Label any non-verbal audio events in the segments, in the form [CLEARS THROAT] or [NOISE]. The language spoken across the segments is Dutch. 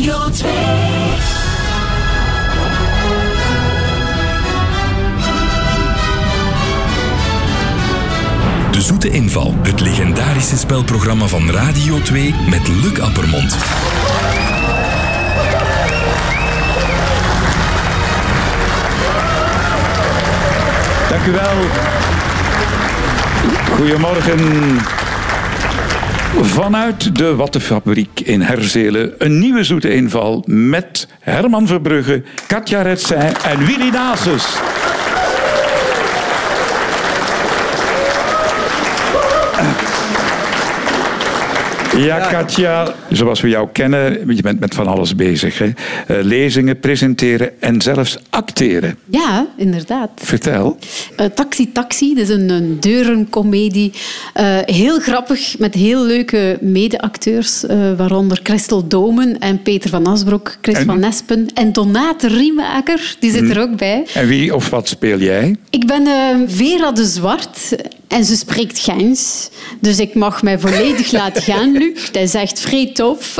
Radio 2. De Zoete Inval, het legendarische spelprogramma van Radio 2 met Luc Appermond. Dank u wel. Goedemorgen. Vanuit de Wattenfabriek in Herzelen een nieuwe zoete inval met Herman Verbrugge, Katja Retsij en Willy Nasus. Ja, Katja, zoals we jou kennen, je bent met van alles bezig. Hè? Eh, lezingen, presenteren en zelfs acteren. Ja, inderdaad. Vertel. Uh, taxi Taxi, dat is een, een deurencomedie. Uh, heel grappig, met heel leuke medeacteurs, uh, waaronder Christel Domen en Peter van Asbroek, Chris En- van Nespen en Donate Riemaker, die zit er ook bij. En wie of wat speel jij? Ik ben eh, Vera de Zwart en ze spreekt Gens. Dus ik mag mij volledig [LAUGHS] laten gaan, Luc. Dat is echt vrij tof.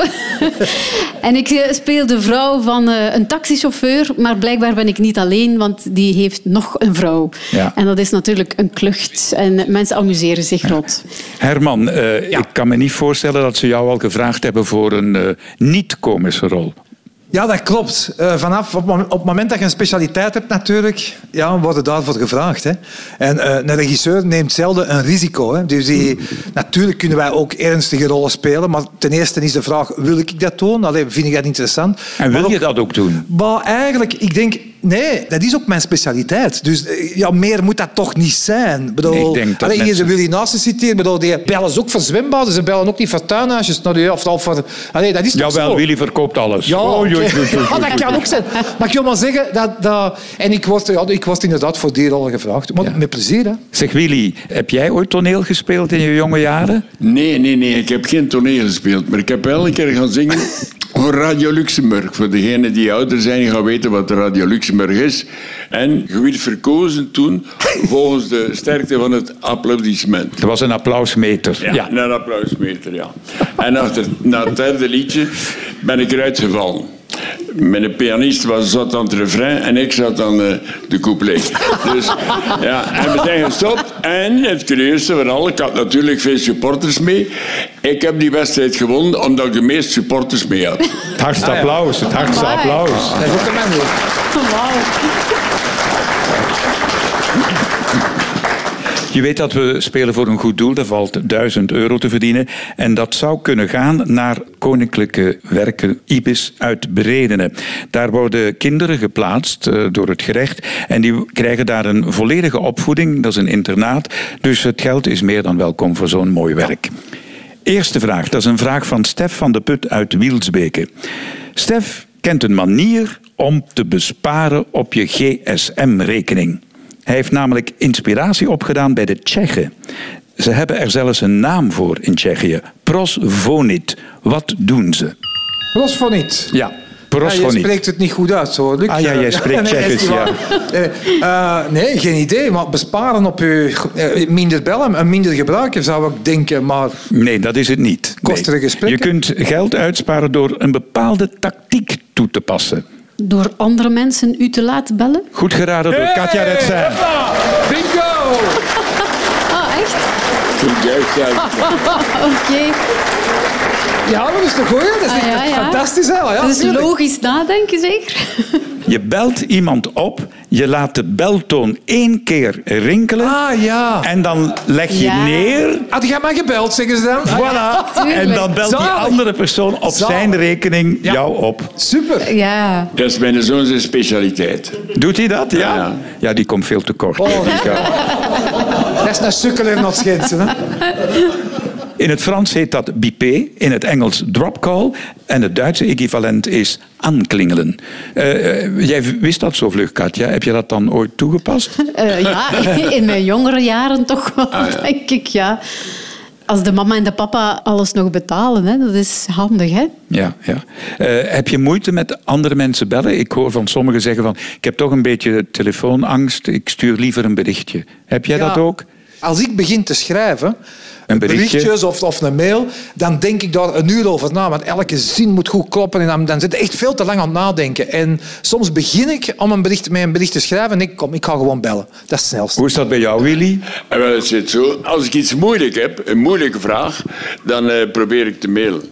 en ik eh, speel de vrouw van eh, een taxichauffeur, maar blijkbaar ben ik niet alleen, want die heeft nog een vrouw. Ja. En dat is natuurlijk een klucht. En mensen amuseren zich rot. Herman, eh, ik kan me niet voorstellen dat ze jou al gevraagd hebben voor een eh, niet-komische rol. Ja, dat klopt. Eh, vanaf op, op het moment dat je een specialiteit hebt, natuurlijk, ja, wordt er daarvoor gevraagd. Hè. En eh, een regisseur neemt zelden een risico. Hè. Dus die, natuurlijk kunnen wij ook ernstige rollen spelen, maar ten eerste is de vraag, wil ik dat doen? Allee, vind ik dat interessant? En wil je dat ook doen? Maar eigenlijk, ik denk, nee, dat is ook mijn specialiteit. Dus eh, ja, meer moet dat toch niet zijn. Ik bedoel, Nee, ik denk dat allee, hier Willy Naast citeren, bedoel, die bellen ze ook voor zwembaden, ze bellen ook niet voor tuinhuisjes. Nou, of, of voor, allee, dat is toch Jawel, zo? Willy verkoopt alles. Ja, Oh, oké. joe, joe, joe, Ja, dat kan ook zijn. Maar ik wil maar zeggen dat... dat en ik was, ja, ik was inderdaad voor die rollen gevraagd. Maar Ja. met plezier, hè. Zeg Willy, heb jij ooit toneel gespeeld in je jonge jaren? Nee, nee, nee. Ik heb geen toneel gespeeld. Maar ik heb wel een keer gaan zingen voor Radio Luxemburg. Voor degenen die ouder zijn, gaan weten wat Radio Luxemburg is. En je werd verkozen toen volgens de sterkte van het applaudissement. Er was een applausmeter. Ja, een applausmeter, ja. En na het derde liedje ben ik eruit gevallen. Mijn pianist was, zat aan het refrein en ik zat aan eh, de couplet. Dus ja, en we zijn gestopt. En het curieusste van al, ik had natuurlijk veel supporters mee. Ik heb die wedstrijd gewonnen omdat ik de meeste supporters mee had. Het hardste applaus, het hardste applaus. Dat is ook een Je weet dat we spelen voor een goed doel. Er valt 1000 euro te verdienen. En dat zou kunnen gaan naar Koninklijke Werken Ibis uit Bredene. Daar worden kinderen geplaatst eh, door het gerecht. En die krijgen daar een volledige opvoeding. Dat is een internaat. Dus het geld is meer dan welkom voor zo'n mooi werk. Eerste vraag. Dat is een vraag van Stef van de Put uit Wielsbeke. Stef kent een manier om te besparen op je gsm-rekening. Hij heeft namelijk inspiratie opgedaan bij de Tsjechen. Ze hebben er zelfs een naam voor in Tsjechië. Prosvonit. Wat doen ze? Prosfonit. Ja, Ja, je prosvonit. spreekt het niet goed uit, zo. Luc. Ah ja, jij spreekt [LAUGHS] Tsjechisch, waar. Eh, nee, geen idee. Maar besparen op je... eh, minder bellen en minder gebruiken, zou ik denken. Maar Nee, dat is het niet. Kostere gesprekken? Je kunt geld uitsparen door een bepaalde tactiek toe te passen. Door andere mensen u te laten bellen? Goed geraden door Katja Retsijn. Bingo! Juist, ja. [LAUGHS] Oké. Ja, dat is toch goed? Dat is Ah, echt ja, ja. fantastisch, hè? Ja, dus tuurlijk. logisch nadenken, zeker? Je belt iemand op, je laat de beltoon één keer rinkelen Ah, ja. en dan leg je Ja. neer. Had jij maar gebeld, zeggen ze dan? Voilà. Tuurlijk. En dan belt die andere persoon op Zalig. zijn rekening Ja. jou op. Super. Ja. Dat is mijn zoon zijn specialiteit. Doet hij dat? Ja. Ja. Ja, die komt veel te kort. Oh. [LAUGHS] Dat is een sukkelaar naar Schensen, hè? In het Frans heet dat bipé, in het Engels dropcall en het Duitse equivalent is aanklingelen. Eh, eh, jij wist dat zo vlug, Katja. Heb je dat dan ooit toegepast? Eh, ja, [LAUGHS] in mijn jongere jaren toch wel, denk ik. Ja. Als de mama en de papa alles nog betalen, hè, dat is handig. Hè? Ja, ja. Eh, heb je moeite met andere mensen bellen? Ik hoor van sommigen zeggen van, ik heb toch een beetje telefoonangst, ik stuur liever een berichtje. Heb jij Ja. dat ook? Als ik begin te schrijven, Een berichtje. berichtjes of, of een mail, dan denk ik daar een uur over na. Want elke zin moet goed kloppen en dan, dan zit ik echt veel te lang aan het nadenken. En soms begin ik om een bericht, met een bericht te schrijven en ik kom, ik ga gewoon bellen. Dat is het snelste. Hoe is dat bij jou, Willy? En wel, het zit zo. Als ik iets moeilijk heb, een moeilijke vraag, dan eh, probeer ik te mailen.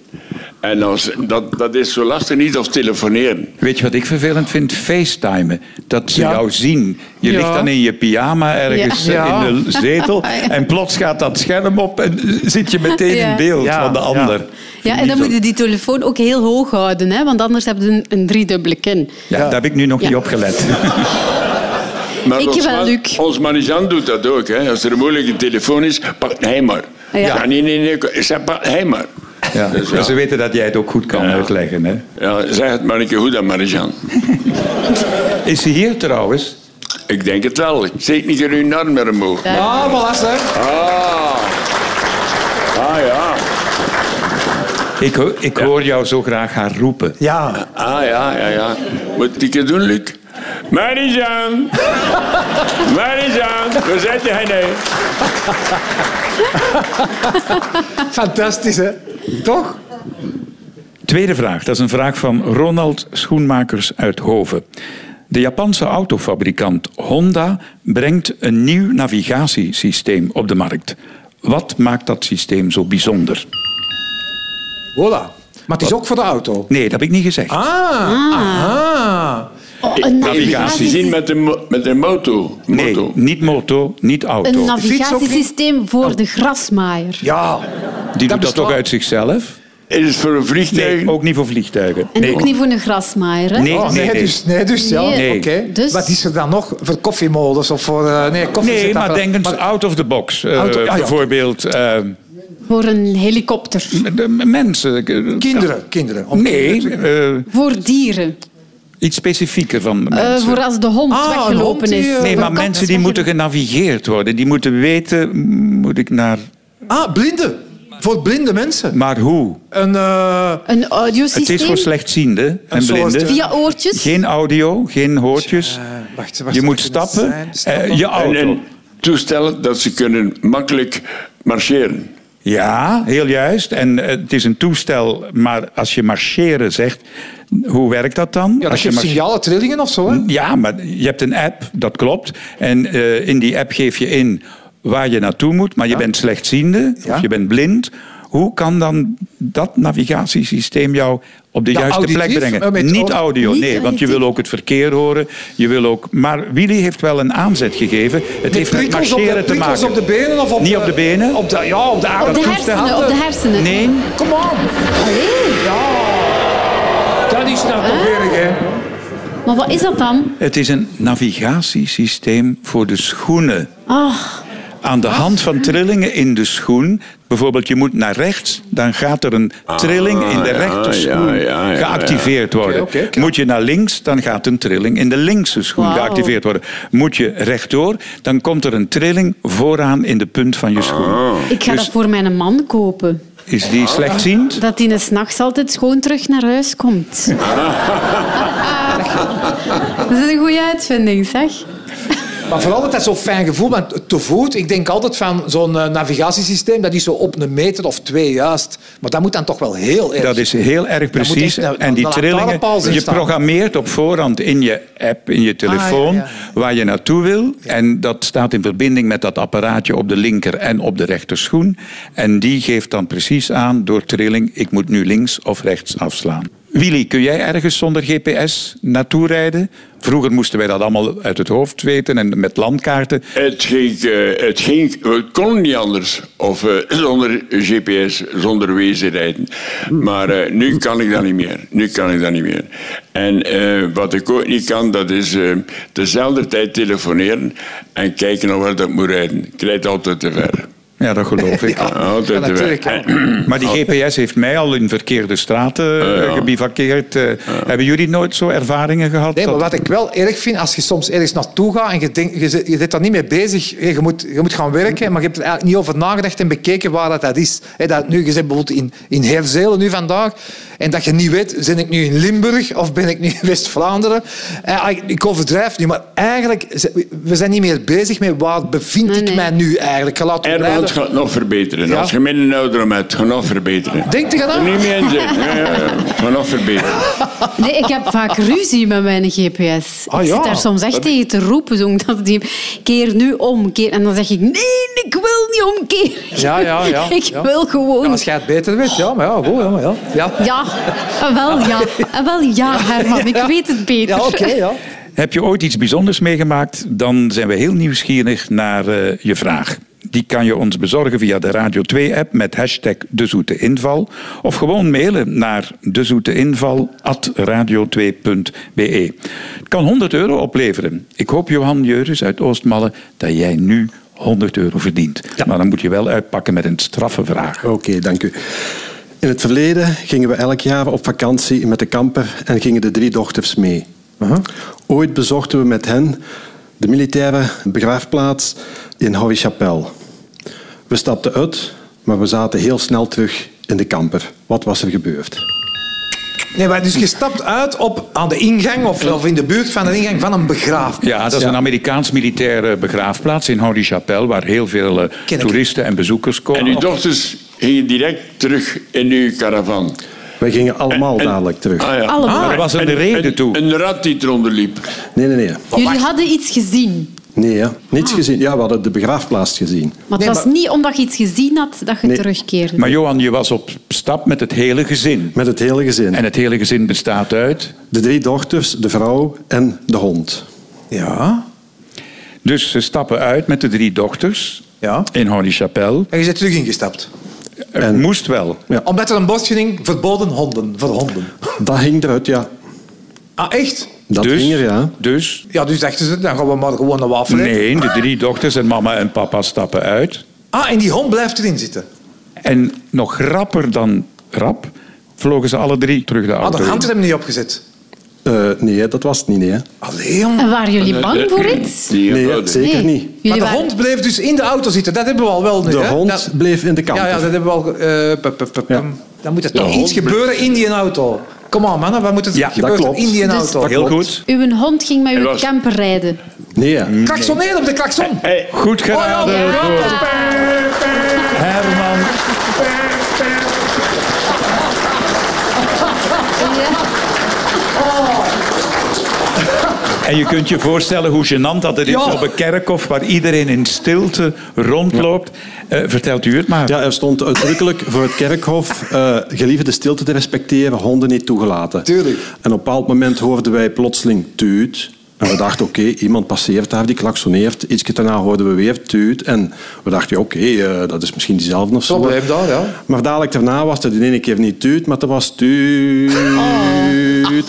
En als, dat, dat is zo lastig niet als telefoneren. Weet je wat ik vervelend vind? FaceTimen. Dat ze Ja. jou zien. Je Ja. ligt dan in je pyjama ergens Ja. Ja. in de zetel. [LAUGHS] En plots gaat dat scherm op en zit je meteen Ja. in beeld Ja, van de ander. Ja, en dan moet je die telefoon ook heel hoog houden, hè, want anders heb je een, een driedubbele kin. Ja, daar heb ik nu nog Ja. niet op gelet. [LAUGHS] Maar Ik ons wel, Luc. Ons managant doet dat ook. Hè. Als er een moeilijke telefoon is, pak hij maar. Ja. Ja, nee, nee, nee. Ik zeg, pak hij maar. Ja. Dus ja. Ze weten dat jij het ook goed kan Ja. uitleggen. Hè? Ja, zeg het maar een keer goed aan managant. [LAUGHS] Is ze hier trouwens? Ik denk het wel. Ik steek niet in uw arm meer omhoog. Ah, voilà, zeg. Ah. Ah ja. Ik, ho- ik hoor jou zo graag haar roepen. Ja. Ah ja, ja, ja. Moet ik het doen, Luc? Managant! Managant! Waar zit jij nu? Fantastisch, hè? Toch? Tweede vraag, dat is een vraag van Ronald Schoenmakers uit Hoven. De Japanse autofabrikant Honda brengt een nieuw navigatiesysteem op de markt. Wat maakt dat systeem zo bijzonder? Voilà. Maar het is ook voor de auto. Nee, dat heb ik niet gezegd. Ah. Ah. Oh, een Navigatie. Zien met de, met de moto. Nee, moto. niet moto, niet Een auto. ook navigatiesysteem voor de grasmaaier. Ja. Die doet dat toch uit zichzelf? Is het voor een vliegtuig? Nee, ook niet voor vliegtuigen. En Nee. ook niet voor een grasmaaier. Hè? Nee, Oh, nee, nee, nee. Dus, nee, dus ja. Nee. Oké. Dus- Wat is er dan nog voor koffiemolens of voor... eh, nee, koffie Nee, maar denk eens maar- out of the box. Eh, ja. Bijvoorbeeld eh, Voor een helikopter. de mensen. Kinderen, kinderen. Om Nee, kinderen eh, Voor dieren. Iets specifieker van Eh, mensen. voor als de hond Ah, weggelopen hond is. Nee, maar mensen is die moeten genavigeerd worden. Die moeten weten, moet ik naar... Ah, blinden. Voor blinde mensen. Maar hoe? Een... eh, Een Het audiosysteem. is voor slechtzienden en blinden. eh, Via oortjes. Geen audio, geen hoortjes. wacht, wacht, Je moet het stappen. eh, Stappen. je En, auto. en toestellen dat ze kunnen makkelijk marcheren. Ja, heel juist. En het is een toestel, maar als je marcheren zegt, hoe werkt dat dan? Ja, dat je geeft signalen, trillingen of zo, hè? Ja, maar je hebt een app, dat klopt. En eh, in die app geef je in waar je naartoe moet, maar je bent slechtziende Ja. of je bent blind. Hoe kan dan dat navigatiesysteem jou op de Ja, juiste plek brengen? Niet audio- Niet nee, want je wil ook het verkeer horen. Je wil ook, maar Willy heeft wel een aanzet gegeven. Het heeft met op de, marcheren te maken. op de benen of op Niet op de benen? Op de, ja, op de Op hersenen. Op de hersenen. Nee, Kom on. Allee. Dat is nou toch erg, hè? Maar wat is dat dan? het is een navigatiesysteem voor de schoenen. Ach, Aan de hand van trillingen in de schoen. Bijvoorbeeld, je moet naar rechts, dan gaat er een trilling in de ja, rechterschoen ja, ja, ja, geactiveerd worden. Moet je naar links, dan gaat een trilling in de linkse schoen geactiveerd worden. Moet je rechtdoor, dan komt er een trilling vooraan in de punt van je schoen. ik ga Dus- dat voor mijn man kopen. Is die slechtziend? Dat hij s'nachts altijd schoon terug naar huis komt. [LAUGHS] dat is een goede uitvinding, zeg. Maar vooral altijd zo'n fijn gevoel. Want te voet, ik denk altijd van zo'n eh, navigatiesysteem, dat is zo op een meter of twee juist. Maar dat moet dan toch wel heel erg. Dat is heel erg precies. echt en die trillingen, je programmeert op voorhand in je app, in je telefoon, ja, ja. waar je naartoe wil. En dat staat in verbinding met dat apparaatje op de linker en op de rechterschoen. En die geeft dan precies aan door trilling, ik moet nu links of rechts afslaan. Willy, kun jij ergens zonder GPS naartoe rijden? Vroeger moesten wij dat allemaal uit het hoofd weten en met landkaarten. Het, ging, eh, het, ging, het kon niet anders. Of eh, [CLEARS THROAT] zonder GPS, zonder wezen rijden. Maar eh, nu kan ik dat niet meer. Nu kan ik dat niet meer. En wat ik ook niet kan, dat is dezelfde tijd telefoneren en kijken naar waar dat moet rijden. Ik rijd altijd te ver. Ja, dat geloof ik. [LAUGHS] Ja. [CLEARS THROAT] Maar die GPS heeft mij al in verkeerde straten eh, gebivakkeerd. Eh, Hebben jullie nooit zo ervaringen gehad? Nee, maar wat ik wel erg vind, als je soms ergens naartoe gaat en je, denkt, je, zit- je zit daar niet mee bezig, je moet, je moet gaan werken, maar je hebt er eigenlijk niet over nagedacht en bekeken waar dat, dat is. Hè, dat, nu, je zit bijvoorbeeld in, in Heerzelen nu vandaag En dat je niet weet, ben ik nu in Limburg of ben ik nu in West-Vlaanderen? Eh, ik- ik overdrijf nu, maar eigenlijk, we zijn niet meer bezig met waar bevind Nee, ik mij nu eigenlijk. Het gaat nog verbeteren. Ja. Als je minder hebt, gaat nog verbeteren. Denkt je dat? Niet meer in zitten. Ja, ja, ja. Gaat nog verbeteren. Nee, ik heb vaak ruzie met mijn GPS. Ah, ik ja. zit daar soms echt tegen te roepen. Zo, dat die keer nu om. Keer. En dan zeg ik, nee, ik wil niet omkeren. Ja, ja, ja. [LAUGHS] ik ja. wil gewoon... Als jij het beter weet, ja, maar ja, goed, ja, maar ja. Ja, Ja, eh, wel ja. Eh, Wel ja, Herman. Ik weet het beter. ja oké, ja. Heb je ooit iets bijzonders meegemaakt? Dan zijn we heel nieuwsgierig naar eh, je vraag. Die kan je ons bezorgen via de Radio 2-app met hashtag De Zoete Inval. Of gewoon mailen naar dezoeteinval.radio2.be. Het kan 100 euro opleveren. Ik hoop, Johan Jeurus uit Oostmalle, dat jij nu 100 euro verdient. Maar dan moet je wel uitpakken met een straffe vraag. Oké, dank u. In het verleden gingen we elk jaar op vakantie met de camper en gingen de drie dochters mee. Ooit bezochten we met hen de militaire begraafplaats in Hory-Chapelle. We stapten uit, maar we zaten heel snel terug in de camper. Wat was er gebeurd? Nee, maar dus je stapt uit op, aan de ingang of, of in de buurt van de ingang van een begraafplaats. Ja, dat is een Amerikaans militaire begraafplaats in Hory-Chapelle, waar heel veel eh, toeristen en bezoekers komen. En uw dochters gingen direct terug in uw caravan. Wij gingen allemaal En- dadelijk terug. Ah, ja. Allemaal. Ah, er was een En- reden en- toe. Een rat die eronder liep. Nee, nee, nee. Jullie hadden iets gezien. Nee, hè. niets gezien. Ja, we hadden de begraafplaats gezien. Maar het Nee, was maar- niet omdat je iets gezien had dat je Nee. terugkeerde. Maar Johan, je was op stap met het hele gezin. Met het hele gezin. En het hele gezin bestaat uit... De drie dochters, de vrouw en de hond. Ja. Dus ze stappen uit met de drie dochters Ja. in Holy-Chapelle. En je bent terug ingestapt. Het En- moest wel. Ja. Omdat er een bordje ging, verboden honden, voor honden. Dat hing eruit, ja. Ah, echt? Dat dus, ging er, ja. Dus, Ja, dus dachten ze, dan gaan we maar gewoon een wafel nee, de drie dochters en mama en papa stappen uit. Ah, en die hond blijft erin zitten. En nog rapper dan rap vlogen ze alle drie terug de Ah, auto de in. hand hebben niet opgezet. Eh, nee, dat was het niet. Nee. Allee. En waren jullie bang voor iets? Die nee zeker Nee. niet. Maar de hond bleef dus in de auto zitten. Dat hebben we al wel nu. De hè? hond Dat- bleef in de camper. ja, ja, dat hebben we al... eh, Ja. pum. Dan moet er toch iets gebeuren in die auto. Kom on, man. Wat moet er Ja, gebeuren klopt. in die Dus- auto? Heel klopt. goed. Uw hond ging met uw was- camper rijden. Nee. Klaksoneren op de klakson. Hey, Goed geraden Oh, ja, ja. Herman. En je kunt je voorstellen hoe gênant dat het is op een kerkhof waar iedereen in stilte rondloopt. Eh, vertelt u het maar. Ja, er stond uitdrukkelijk voor het kerkhof uh, gelieve de stilte te respecteren, honden niet toegelaten. Tuurlijk. En op een bepaald moment hoorden wij plotseling tuut. En we dachten, oké, iemand passeert daar, die klaksoneert. Iets daarna hoorden we weer tuut. En we dachten, ja, oké, eh, dat is misschien diezelfde of zo. Probleem daar, ja. Maar dadelijk daarna was het de ene keer niet tuut, maar het was tuut.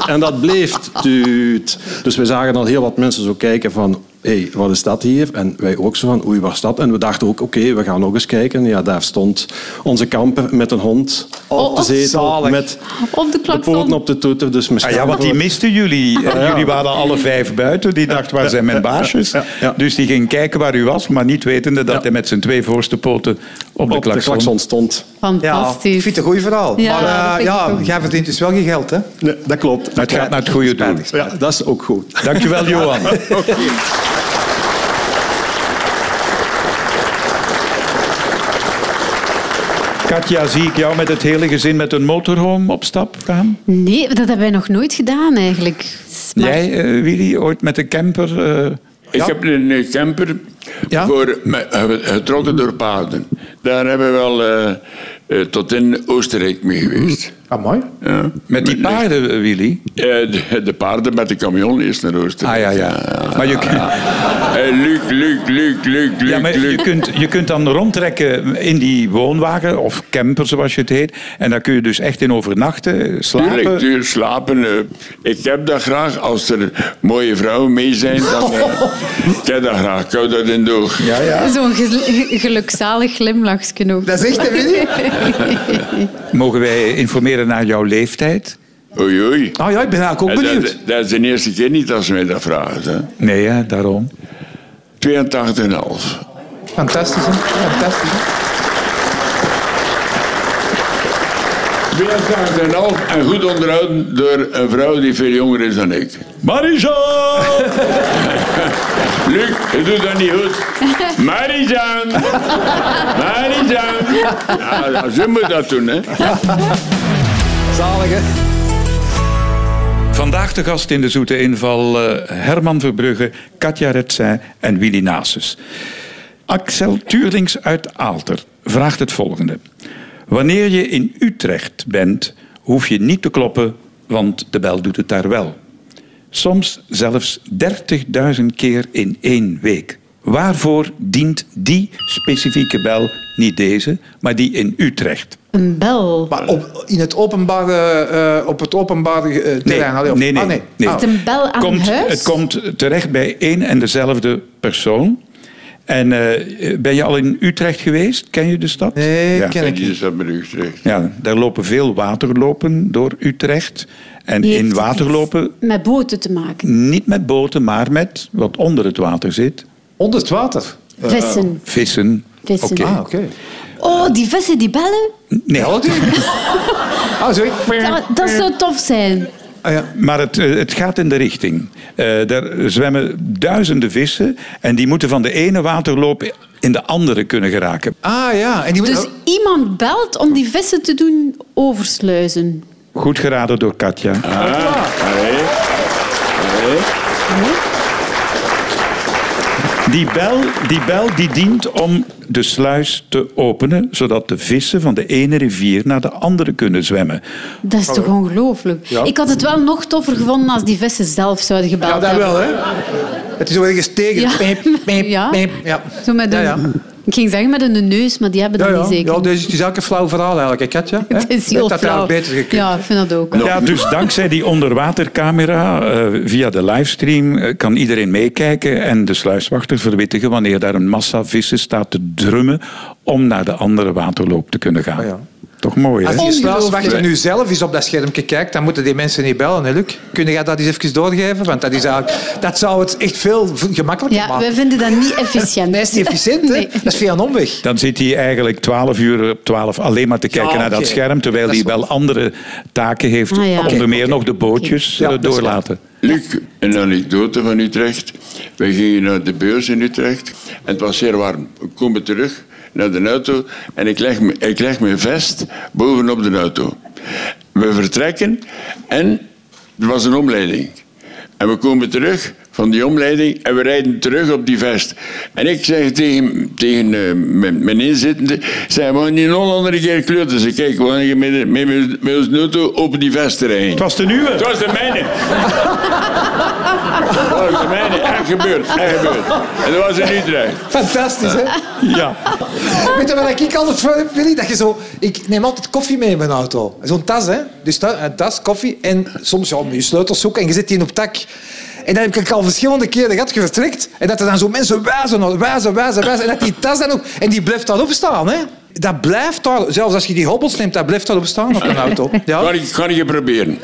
En dat bleef tuut. Dus we zagen al heel wat mensen zo kijken van... Hé, hey, wat is dat hier? En wij ook zo van, oei, wat is dat? En we dachten ook, oké, we gaan nog eens kijken. Ja, daar stond onze kamper met een hond op de Oh, zetel. zalig. met Op de de poten op de toeter. Dus Ah ja, want die misten jullie. Ja. Jullie waren alle vijf buiten. Die dacht, waar zijn mijn baasjes? ja, ja. Dus die ging kijken waar u was, maar niet wetende dat Ja. hij met zijn twee voorste poten op de op de klakson... klakson stond. Ja, ik Fantastisch. vind het een goed verhaal. Ja, maar dat eh, ik ja, jij verdient dus wel je geld, hè? Nee, dat klopt. Het gaat naar het goede doel. Ja, dat is ook goed. Dankjewel, [LAUGHS] Johan. Katja, zie ik jou met het hele gezin met een motorhome op stap gaan? Nee, dat hebben wij nog nooit gedaan eigenlijk. Maar- Jij, eh, Willy, ooit met de camper? eh, Ik heb een camper Ja? voor, getrokken door paarden. Daar hebben we wel eh, eh, tot in Oostenrijk mee geweest. Ah, mooi. Ja. met die paarden, eh, Willy? Eh, de, de paarden met de camion eerst naar Oostenrijk. Ah ja, ja. Maar je, kun- Eh, Luc, Luc, Luc, Luc, Luc, ja, maar je, kunt, je kunt dan rondtrekken in die woonwagen, of camper zoals je het heet. En daar kun je dus echt in overnachten, slapen. Tuurlijk, tuurlijk, slapen. eh, ik heb dat graag. Als er mooie vrouwen mee zijn, dan eh, [LAUGHS] ik heb dat graag. Ik hou dat in de oog. Ja, ja. Zo'n gel- gelukzalig glimlachje ook. Dat is echt, Willy? [LAUGHS] Mogen wij informeren naar jouw leeftijd? Oei, oei. Ah ja, ik ben eigenlijk ook En benieuwd. dat, dat is de eerste keer niet dat ze mij dat vragen. Hè. Nee, ja, daarom. 82,5. Fantastisch, hè? Fantastisch. hè? 42 en half en goed onderhouden door een vrouw die veel jonger is dan ik. Marisa! [LAUGHS] Luc, je doet dat niet goed. Marijan! Marijan! Ja, ze moet dat doen, hè. [LAUGHS] Vandaag de gast in de zoete inval eh, Herman Verbrugge, Katja Retzij en Willy Nasus. Axel Tuurlings uit Aalter vraagt het volgende. Wanneer je in Utrecht bent, hoef je niet te kloppen, want de bel doet het daar wel. Soms zelfs 30.000 keer in één week. Waarvoor dient die specifieke bel, niet deze, maar die in Utrecht? Een bel. Maar op, in het openbare, eh, op het openbare eh, terrein? nee, nee. Ah, nee. nee. Is het een bel aan komt, huis? Het komt terecht bij één en dezelfde persoon. En eh, ben je al in Utrecht geweest? Ken je de stad? Nee, ja. ken ik niet. bij Utrecht. Ja, daar lopen veel waterlopen door Utrecht. En in waterlopen Met boten te maken. niet met boten, maar met wat onder het water zit. Onder het water? Vissen. Vissen. Vissen. Oké. Ah, oké. Oh, die vissen die bellen? Nee, Ja, die. [LAUGHS] ah, sorry. Dat, dat zou tof zijn. Ah, ja. maar het, eh, het gaat in de richting. Eh daar zwemmen duizenden vissen en die moeten van de ene waterloop in de andere kunnen geraken. ah, ja. En die Dus iemand belt om die vissen te doen oversluizen. Goed geraden door Katja. Ah, allee. Allee. Die bel, die bel die dient om de sluis te openen, zodat de vissen van de ene rivier naar de andere kunnen zwemmen. Dat is toch ongelooflijk? Ik had het wel nog toffer gevonden als die vissen zelf zouden gebeld Ja, dat hebben. wel, hè. Het is zo ergens tegen. Ja. Peep, peep, Ja. peep. Ja. Zo met een, Ja, ja. Ik ging zeggen met een neus, maar die hebben Ja, dat ja. niet zeker. ja, dus het is eigenlijk een flauw verhaal eigenlijk, [LAUGHS] hè, Katja? Het is heel dat flauw. had beter gekund. Ja, ik vind dat ook. Ja, dus dankzij die onderwatercamera eh, via de livestream eh, kan iedereen meekijken en de sluiswachter verwittigen wanneer daar een massa vissen staat te drummen om naar de andere waterloop te kunnen gaan. Ah, ja. Toch mooi, hè? Als Ongelooflijk. sluiswachter nu zelf eens op dat schermpje kijkt, dan moeten die mensen niet bellen, hè, Luc? Kun jij dat eens even doorgeven? Want dat, is eigenlijk, dat zou het echt veel gemakkelijker Ja, maken. wij vinden dat niet efficiënt. Nee, is niet efficiënt, hè? [LAUGHS] Nee. Dat is via een omweg. Dan zit hij eigenlijk 12 uur op 12 alleen maar te kijken Ja, naar dat scherm, terwijl Dat hij wel andere taken heeft. Ah, ja. Onder meer nog de bootjes Ja, eh, dat doorlaten. Luc, een anekdote van Utrecht. Wij gingen naar de beurs in Utrecht en het was zeer warm. We komen terug naar de auto en ik leg, ik leg mijn vest bovenop de auto. We vertrekken en er was een omleiding. En we komen terug van die omleiding en we rijden terug op die vest. En ik zeg tegen, tegen eh, mijn, mijn inzittende, zeg, we gaan in Holland een keer kleurten. Ze kijk, we gaan hier met, met, met, met onze auto op die vest rijden. Het was de nieuwe. Het was de mijne. Dat was de mijne. Echt gebeurd. Echt gebeurd. En dat was in Utrecht. Fantastisch, hè? Ja. Weet je wat ik altijd voor heb, Willy? Dat je zo... Ik neem altijd koffie mee in mijn auto. Zo'n tas, hè? Dus een tas, koffie. En soms ja, je sleutels zoeken en je zet die in op tak. En dan heb ik al verschillende keren gehad, vertrekt. En dat er dan zo mensen wijzen, wijzen, wijzen, wijzen. En dat die tas dan ook... En die blijft daarop staan, hè? Dat blijft daar... Zelfs als je die hobbels neemt, dat blijft daarop staan op een auto. Ga Ja. ik, ga ik je proberen.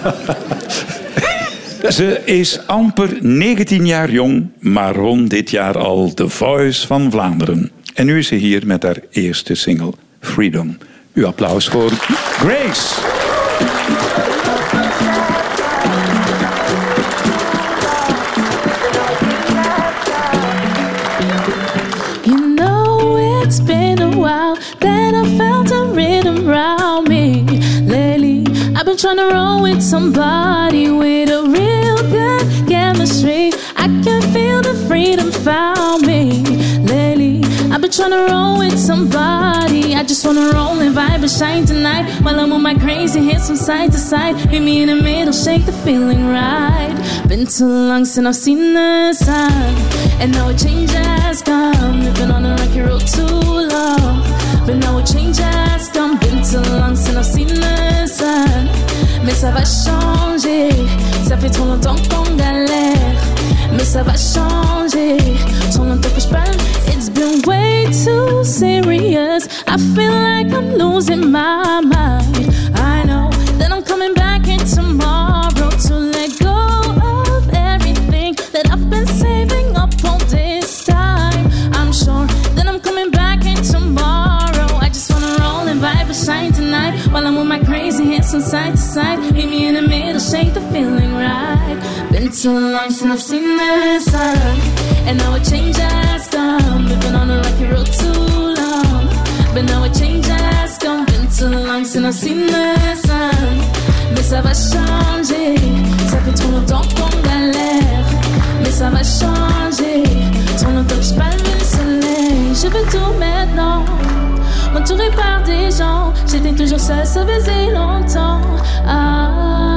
Ze is amper 19 jaar jong, maar won dit jaar al The Voice van Vlaanderen. En nu is ze hier met haar eerste single, Freedom. Uw applaus voor Grace. That I felt a rhythm around me. Lately, I've been trying to roll with somebody with a real good chemistry. I can feel the freedom found me. Lately, I've been trying to roll with somebody. I just wanna roll and vibe and shine tonight while I'm on my crazy hips from side to side. Meet me in the middle, shake the feeling right. Been too long since I've seen the sun, and now a change has come. Living on a rocky road too long, but now. Been too long since I've seen sun, mais ça va changer. Ça fait trop longtemps qu'on galère, mais ça va changer. Trop longtemps que je parle, it's been way too serious. I feel like I'm losing my mind. Too long since I've seen the sun. And now a change has come. Been on a rocky road too long. But now a change has come. Been too long since I've seen the sun. Mais ça va changer. Ça fait trop longtemps qu'on galère. Mais ça va changer. Trop longtemps que je parle le soleil. Je veux tout maintenant. M'entourer par des gens. J'étais toujours seule, ça faisait longtemps. Ah,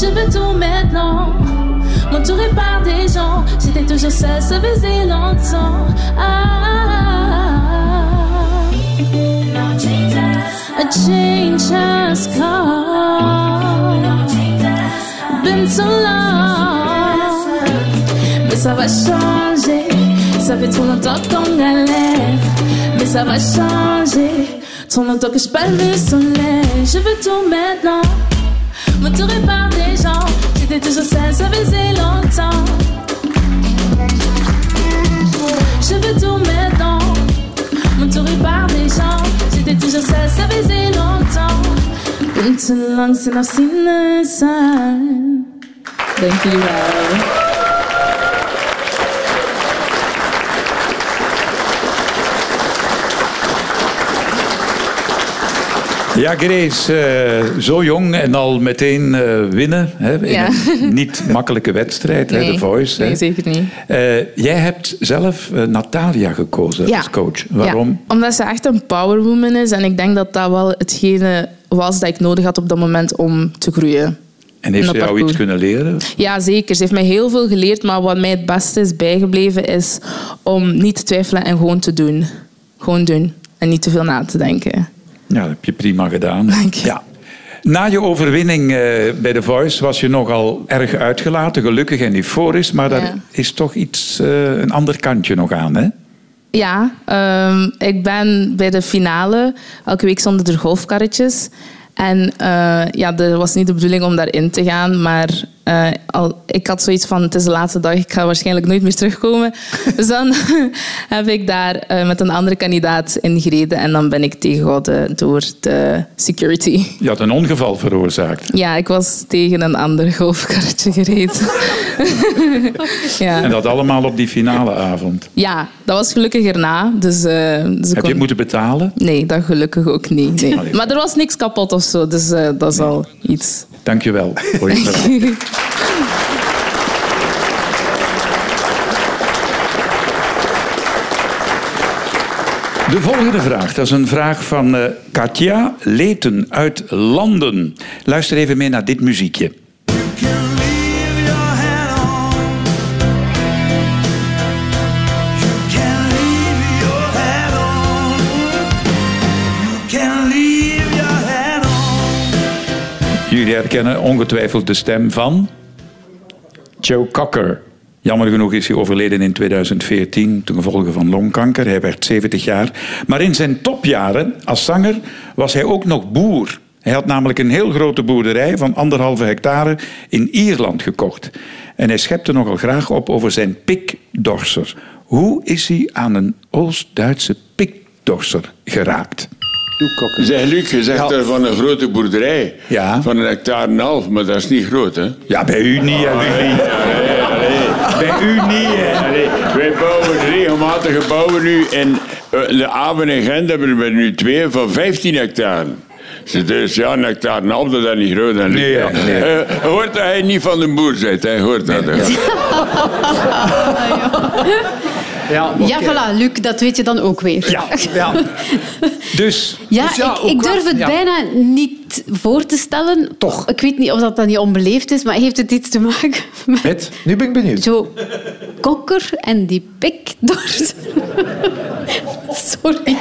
je veux tout maintenant. M'entourer par des gens. J'étais toujours seule, ça faisait longtemps. Ah, a change has come. Been so long. Mais ça va changer. Ça fait trop longtemps qu'on galère. Mais ça va changer. Trop longtemps que je parle le soleil. Je veux tout maintenant. M'entourer par des seule, ça faisait longtemps. Je veux tout maintenant. M'entourer par des gens. J'étais toujours seule, ça faisait longtemps. Been too long since I've. Thank you, Val. Ja, Grace, eh, zo jong en al meteen eh, winnen. Hè, in Ja. een [LAUGHS] niet makkelijke wedstrijd, hè, Nee, de Voice. nee, hè. zeker niet. Eh, jij hebt zelf Natalia gekozen als coach. Waarom? Ja, omdat ze echt een powerwoman is. En ik denk dat dat wel hetgene was dat ik nodig had op dat moment om te groeien. En heeft ze jou iets kunnen leren? Ja, zeker. Ze heeft mij heel veel geleerd. Maar wat mij het beste is bijgebleven, is om niet te twijfelen en gewoon te doen. Gewoon doen. En niet te veel na te denken. Ja, dat heb je prima gedaan. Dank je. Ja. Na je overwinning eh, bij The Voice was je nogal erg uitgelaten, gelukkig en euforisch. Maar daar Ja. is toch iets, eh, een ander kantje nog aan, hè? Ja, ehm, ik ben bij de finale. Elke week stonden er golfkarretjes. En eh, ja, dat was niet de bedoeling om daarin te gaan. Maar eh, al, ik had zoiets van, het is de laatste dag, ik ga waarschijnlijk nooit meer terugkomen. [LAUGHS] dus dan [LAUGHS] heb ik daar eh, met een andere kandidaat in gereden. En dan ben ik tegengehouden door de security. Je had een ongeval veroorzaakt. Ja, ik was tegen een ander golfkarretje gereden. [LAUGHS] ja. En dat allemaal op die finale avond. ja, dat was gelukkig erna. Dus, eh, dus Heb je het moeten betalen? Nee, dat gelukkig ook niet. Nee. Maar er was niks kapot of zo, dus dat is al iets. Dank je wel voor je verhaal. De volgende vraag, dat is een vraag van eh, Katja Leten uit Landen. Luister even mee naar dit muziekje. Herkennen ongetwijfeld de stem van Joe Cocker. Jammer genoeg is hij overleden in 2014 ten gevolge van longkanker. Hij werd 70 jaar. Maar in zijn topjaren als zanger was hij ook nog boer. Hij had namelijk een heel grote boerderij van anderhalve hectare in Ierland gekocht. En hij schepte nogal graag op over zijn pikdorser. Hoe is hij aan een Oost-Duitse pikdorser geraakt? Zeg Luc, je zegt er van een grote boerderij. Ja. Van een hectare en een half, maar dat is niet groot, hè? Ja, bij u niet, hè, Willy. Bij u niet, hè. Allee, wij bouwen regelmatig bouwen nu. En eh, de Aben en Gent hebben we nu twee van 15 hectare. Dus ja, een hectare en half, dat is niet groot. Luc. Nee, Ja. nee. Eh, hoort dat hij niet van de boer bent, hij hoort dat. [LAUGHS] [LAUGHS] Ja, Ja, voilà, Luc, dat weet je dan ook weer. ja, ja. [LAUGHS] Dus, Ja, Dus ja, ik, ik durf het ja. bijna niet voor te stellen. Toch. Ik weet niet of dat dan niet onbeleefd is, maar heeft het iets te maken met Met, nu ben ik benieuwd. zo kokker en die pikdort? Sorry.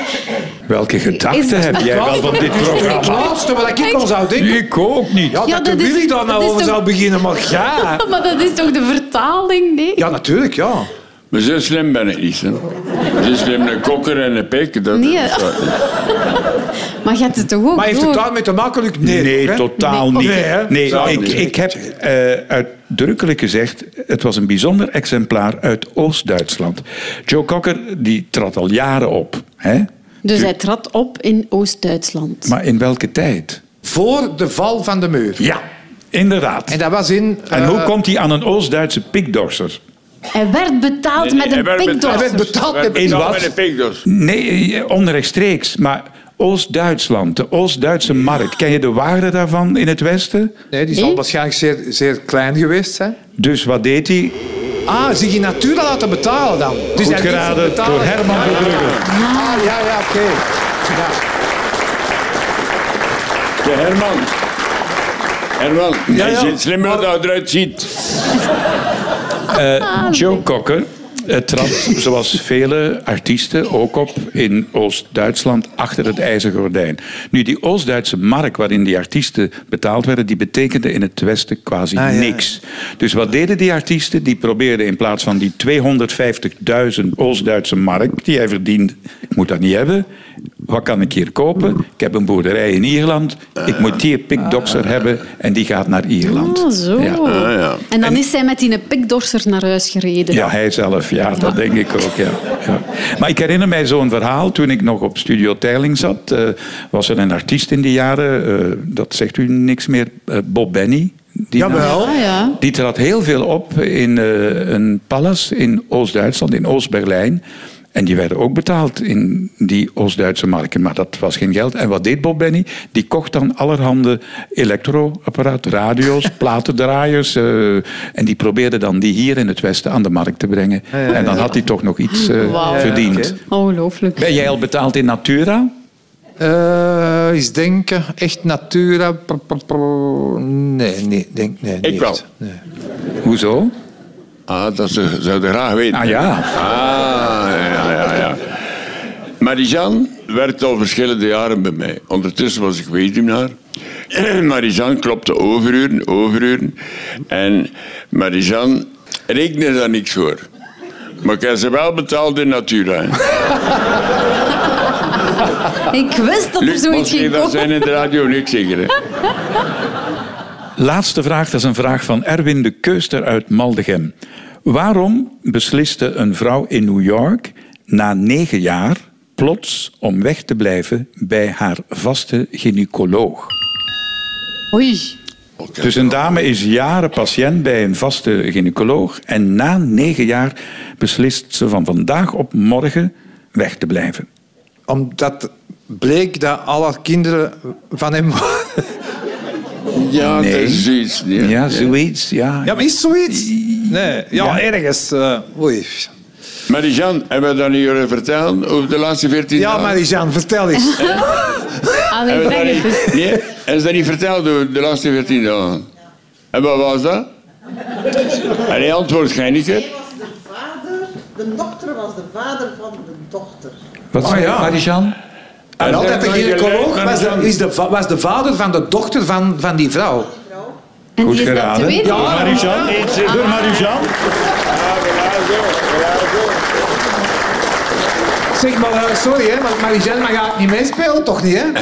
welke gedachten heb jij wel van dit Het programma? laatste wat ik al zou denken. Ik ook niet. Ja, Ja, dat, dat de is- Willy daar dat nou over toch- zou beginnen, maar ja. [LAUGHS] Maar dat is toch de vertaling, nee? Ja, natuurlijk, ja. Maar zo slim ben ik niet. Hè. Zo slim een kokker en een pik. Dat, Nee. dat [LAUGHS] zou- Maar je hebt het toch ook Maar heeft het daarmee te maken, Luc? Nee, Nee, hè? totaal Nee. niet. Nee, ik, niet. ik heb eh, uitdrukkelijk gezegd, het was een bijzonder exemplaar uit Oost-Duitsland. Joe Cocker die trad al jaren op. Hè? Dus hij trad op in Oost-Duitsland. Maar in welke tijd? Voor de val van de muur. Ja, Inderdaad. En dat was in... En eh, hoe komt hij aan een Oost-Duitse pikdorser? Hij werd betaald Nee, met hij een werd betaald. Hij werd betaald met... In Betaald wat? met een pikdos. Nee, eh, onrechtstreeks. Maar Oost-Duitsland, de Oost-Duitse markt. Ken je de waarde daarvan in het Westen? Nee, die zal waarschijnlijk zeer, zeer klein geweest zijn. Dus wat deed hij? Ah, zich in natura laten betalen dan. Dus Goed hij geraden door Herman Verbrugge. Ah, ja, ja, oké. Ja. De Herman. Herman, hij ja. ziet slimmer dan hij eruit ziet. [LAUGHS] Joe Cocker eh, trad, zoals vele artiesten, ook op in Oost-Duitsland achter het ijzeren gordijn. Nu, die Oost-Duitse mark waarin die artiesten betaald werden, die betekende in het Westen quasi Ah, ja. niks. Dus wat deden die artiesten? Die probeerden in plaats van die 250.000 Oost-Duitse mark die hij verdiende, ik moet dat niet hebben. Wat kan ik hier kopen? Ik heb een boerderij in Ierland. Ik moet die pikdokser hebben en die gaat naar Ierland. Ah, zo. Ja. ja. En dan is hij met die pikdorser naar huis gereden. Ja, hij zelf. Ja, dat denk ik ook. Ja. Ja. Maar ik herinner mij zo'n verhaal. Toen ik nog op Studio Teiling zat, eh, was er een artiest in die jaren. eh, dat zegt u niks meer. eh, Bob Benny. Die Jawel. Ah, ja. Die trad heel veel op in eh, een palace in Oost-Duitsland, in Oost-Berlijn. En die werden ook betaald in die Oost-Duitse marken. Maar dat was geen geld. En wat deed Bob Benny? Die kocht dan allerhande elektroapparaten, radio's, [LAUGHS] platendraaiers. eh, en die probeerde dan die hier in het Westen aan de markt te brengen. En dan had hij toch nog iets eh, Wauw. verdiend. Ongelooflijk. Ben jij al betaald in Natura? Eh, eens denken, echt natura. Nee, nee, denk, nee. Ik niet wel. Nee. Hoezo? Ah, dat ze, zouden graag weten. Ah ja. Ah, ja, ja, ja. Marijan werkte al verschillende jaren bij mij. Ondertussen was ik weduwnaar. [CLEARS THROAT] Marijan klopte overuren, overuren. En Marijan rekende daar niks voor. Maar ik heb ze wel betaald in Natura. Ik wist dat er zoiets je ging dat komen. zijn in de radio niks zeker. Laatste vraag, dat is een vraag van Erwin de Keuster uit Maldegem. Waarom besliste een vrouw in New York na negen jaar plots om weg te blijven bij haar vaste gynaecoloog? Oei. Dus een dame is jaren patiënt bij een vaste gynaecoloog en na negen jaar beslist ze van vandaag op morgen weg te blijven. Omdat bleek dat alle kinderen van hem... Ja, Nee. dat is zoiets. Ja. Ja, zoiets. Ja. Ja, maar is zoiets? Nee, ja, Ja. ergens. eh, oei. Marijan, hebben we dat niet jullie vertellen over de laatste 14 Ja, dagen? Marijan, vertel eens. Allee, [LAUGHS] Hebben we zeg dat niet, nee, hebben ze dat niet verteld over de laatste 14 dagen? En wat was dat? En hij antwoordt geen keer. was de vader, de dokter was de vader van de dochter. Wat Oh, zei ja. Marijan? En altijd de gynaecoloog was de, is de, was de vader van de dochter van, van die vrouw. En Goed die is geraden. Door Marijan. Door Marijan. Zeg maar, eh, sorry, hè, maar Marijan mag eigenlijk niet meespelen, toch niet? Hè? [LAUGHS]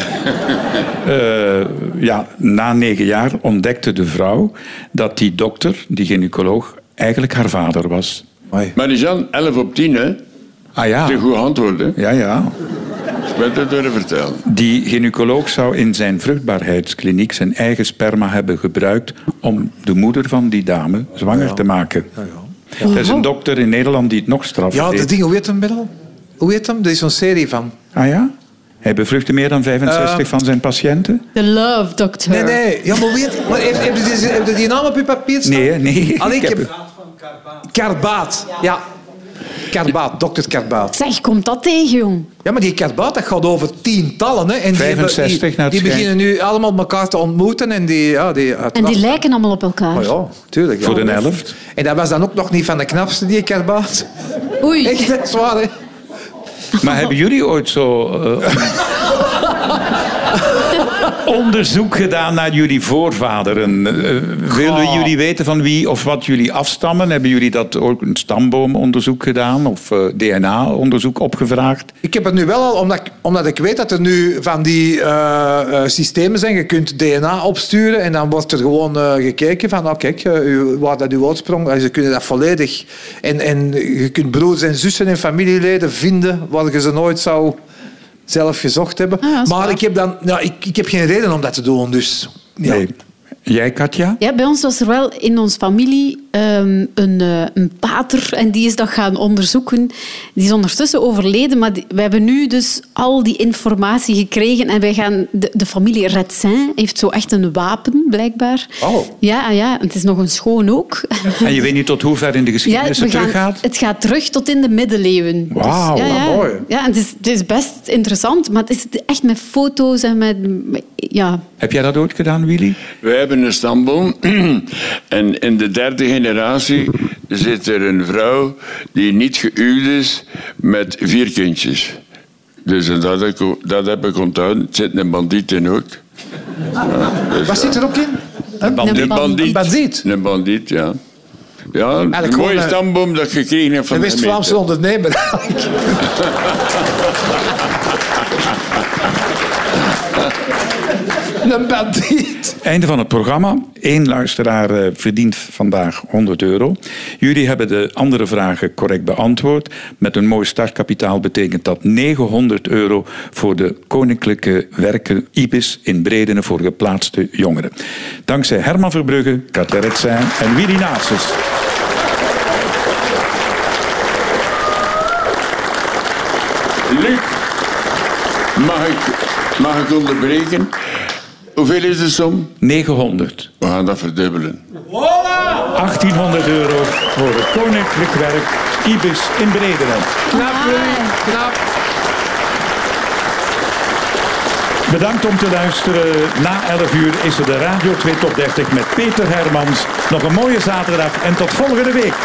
Eh, ja, na negen jaar ontdekte de vrouw dat die dokter, die gynaecoloog, eigenlijk haar vader was. Marijan, 11 op 10, hè? Ah ja. Dat is een goed antwoord, hè? Ja, ja. Vertellen. Die gynaecoloog zou in zijn vruchtbaarheidskliniek zijn eigen sperma hebben gebruikt om de moeder van die dame zwanger te maken. Er is een dokter in Nederland die het nog straffer Ja, dat ding, hoe heet hem? Hoe heet hem? Er is zo'n serie van. Ah ja? Hij bevruchtte meer dan 65 Eh, van zijn patiënten? De Love Doctor. Nee, nee. Ja, maar weet maar heeft, heeft, u die, heeft u die naam op uw papier staan? Nee, nee. Allee, ik Ik heb heb... Karbaat. Ja. Karbaat, dokter Karbaat. Zeg, komt dat tegen, jong? Ja, maar die Karbaat, dat gaat over tientallen. Hè. En die 65 hebben- naar het die, die schijnt. beginnen nu allemaal elkaar te ontmoeten. En die... Ja, die En die lijken allemaal op elkaar. Oh ja, tuurlijk. Voor de helft. En dat was dan ook nog niet van de knapste, die Karbaat. Oei. Echt, dat is waar, hè. Maar hebben jullie ooit zo eh, onderzoek gedaan naar jullie voorvaderen? Eh, willen jullie weten van wie of wat jullie afstammen? Hebben jullie dat ook een stamboomonderzoek gedaan of eh, DNA-onderzoek opgevraagd? Ik heb het nu wel al, omdat ik, omdat ik weet dat er nu van die eh, systemen zijn. Je kunt DNA opsturen en dan wordt er gewoon gekeken van, nou kijk, waar dat uw oorsprong... eh, Ze kunnen dat volledig... En, en je kunt broers en zussen en familieleden vinden waar je ze nooit zou zelf gezocht hebben. Ah, maar ik heb, dan, ja, ik, ik heb geen reden om dat te doen, dus... Ja. Nee. Jij, Katja? Ja, bij ons was er wel in onze familie ehm, een, eh, een pater en die is dat gaan onderzoeken. Die is ondertussen overleden, maar we hebben nu dus al die informatie gekregen en wij gaan... De, de familie Redsin heeft zo echt een wapen, blijkbaar. Oh. Ja, ja, het is nog een schoon ook. En je weet niet tot hoe ver in de geschiedenis we het teruggaat? het gaat terug tot in de middeleeuwen. Wauw, ja, ja, mooi. Ja, het is, het is best interessant, maar het is echt met foto's en met... met- Ja, Heb jij dat ooit gedaan, Willy? We hebben een stamboom [CLEARS THROAT] en in de derde generatie zit er een vrouw die niet gehuwd is met vier kindjes. Dus en dat, heb ik- dat heb ik onthouden. Het zit een bandiet in ook. Ja, dus, Wat zit er ook in? Een bandiet. Een bandiet. Een bandiet. Een bandiet, ja. Ja, een mooie eh, stamboom dat ik gekregen heb van Een de West-Vlaamse gemeente. ondernemer. [LAUGHS] een bandiet. Einde van het programma. Eén luisteraar eh, verdient vandaag 100 euro. Jullie hebben de andere vragen correct beantwoord. Met een mooi startkapitaal betekent dat 900 euro voor de Koninklijke Werken IBIS in Bredene voor geplaatste jongeren. Dankzij Herman Verbrugge, Katja Retsijn en Willy Nasus. Luc, mag ik, mag ik onderbreken? Hoeveel is de som? 900. We gaan dat verdubbelen. 1800 euro voor het Koninklijk Werk IBIS in Bredene. Knap. Knap. Bedankt om te luisteren. Na 11 uur is er de Radio 2 Top 30 met Peter Hermans. Nog een mooie zaterdag en tot volgende week.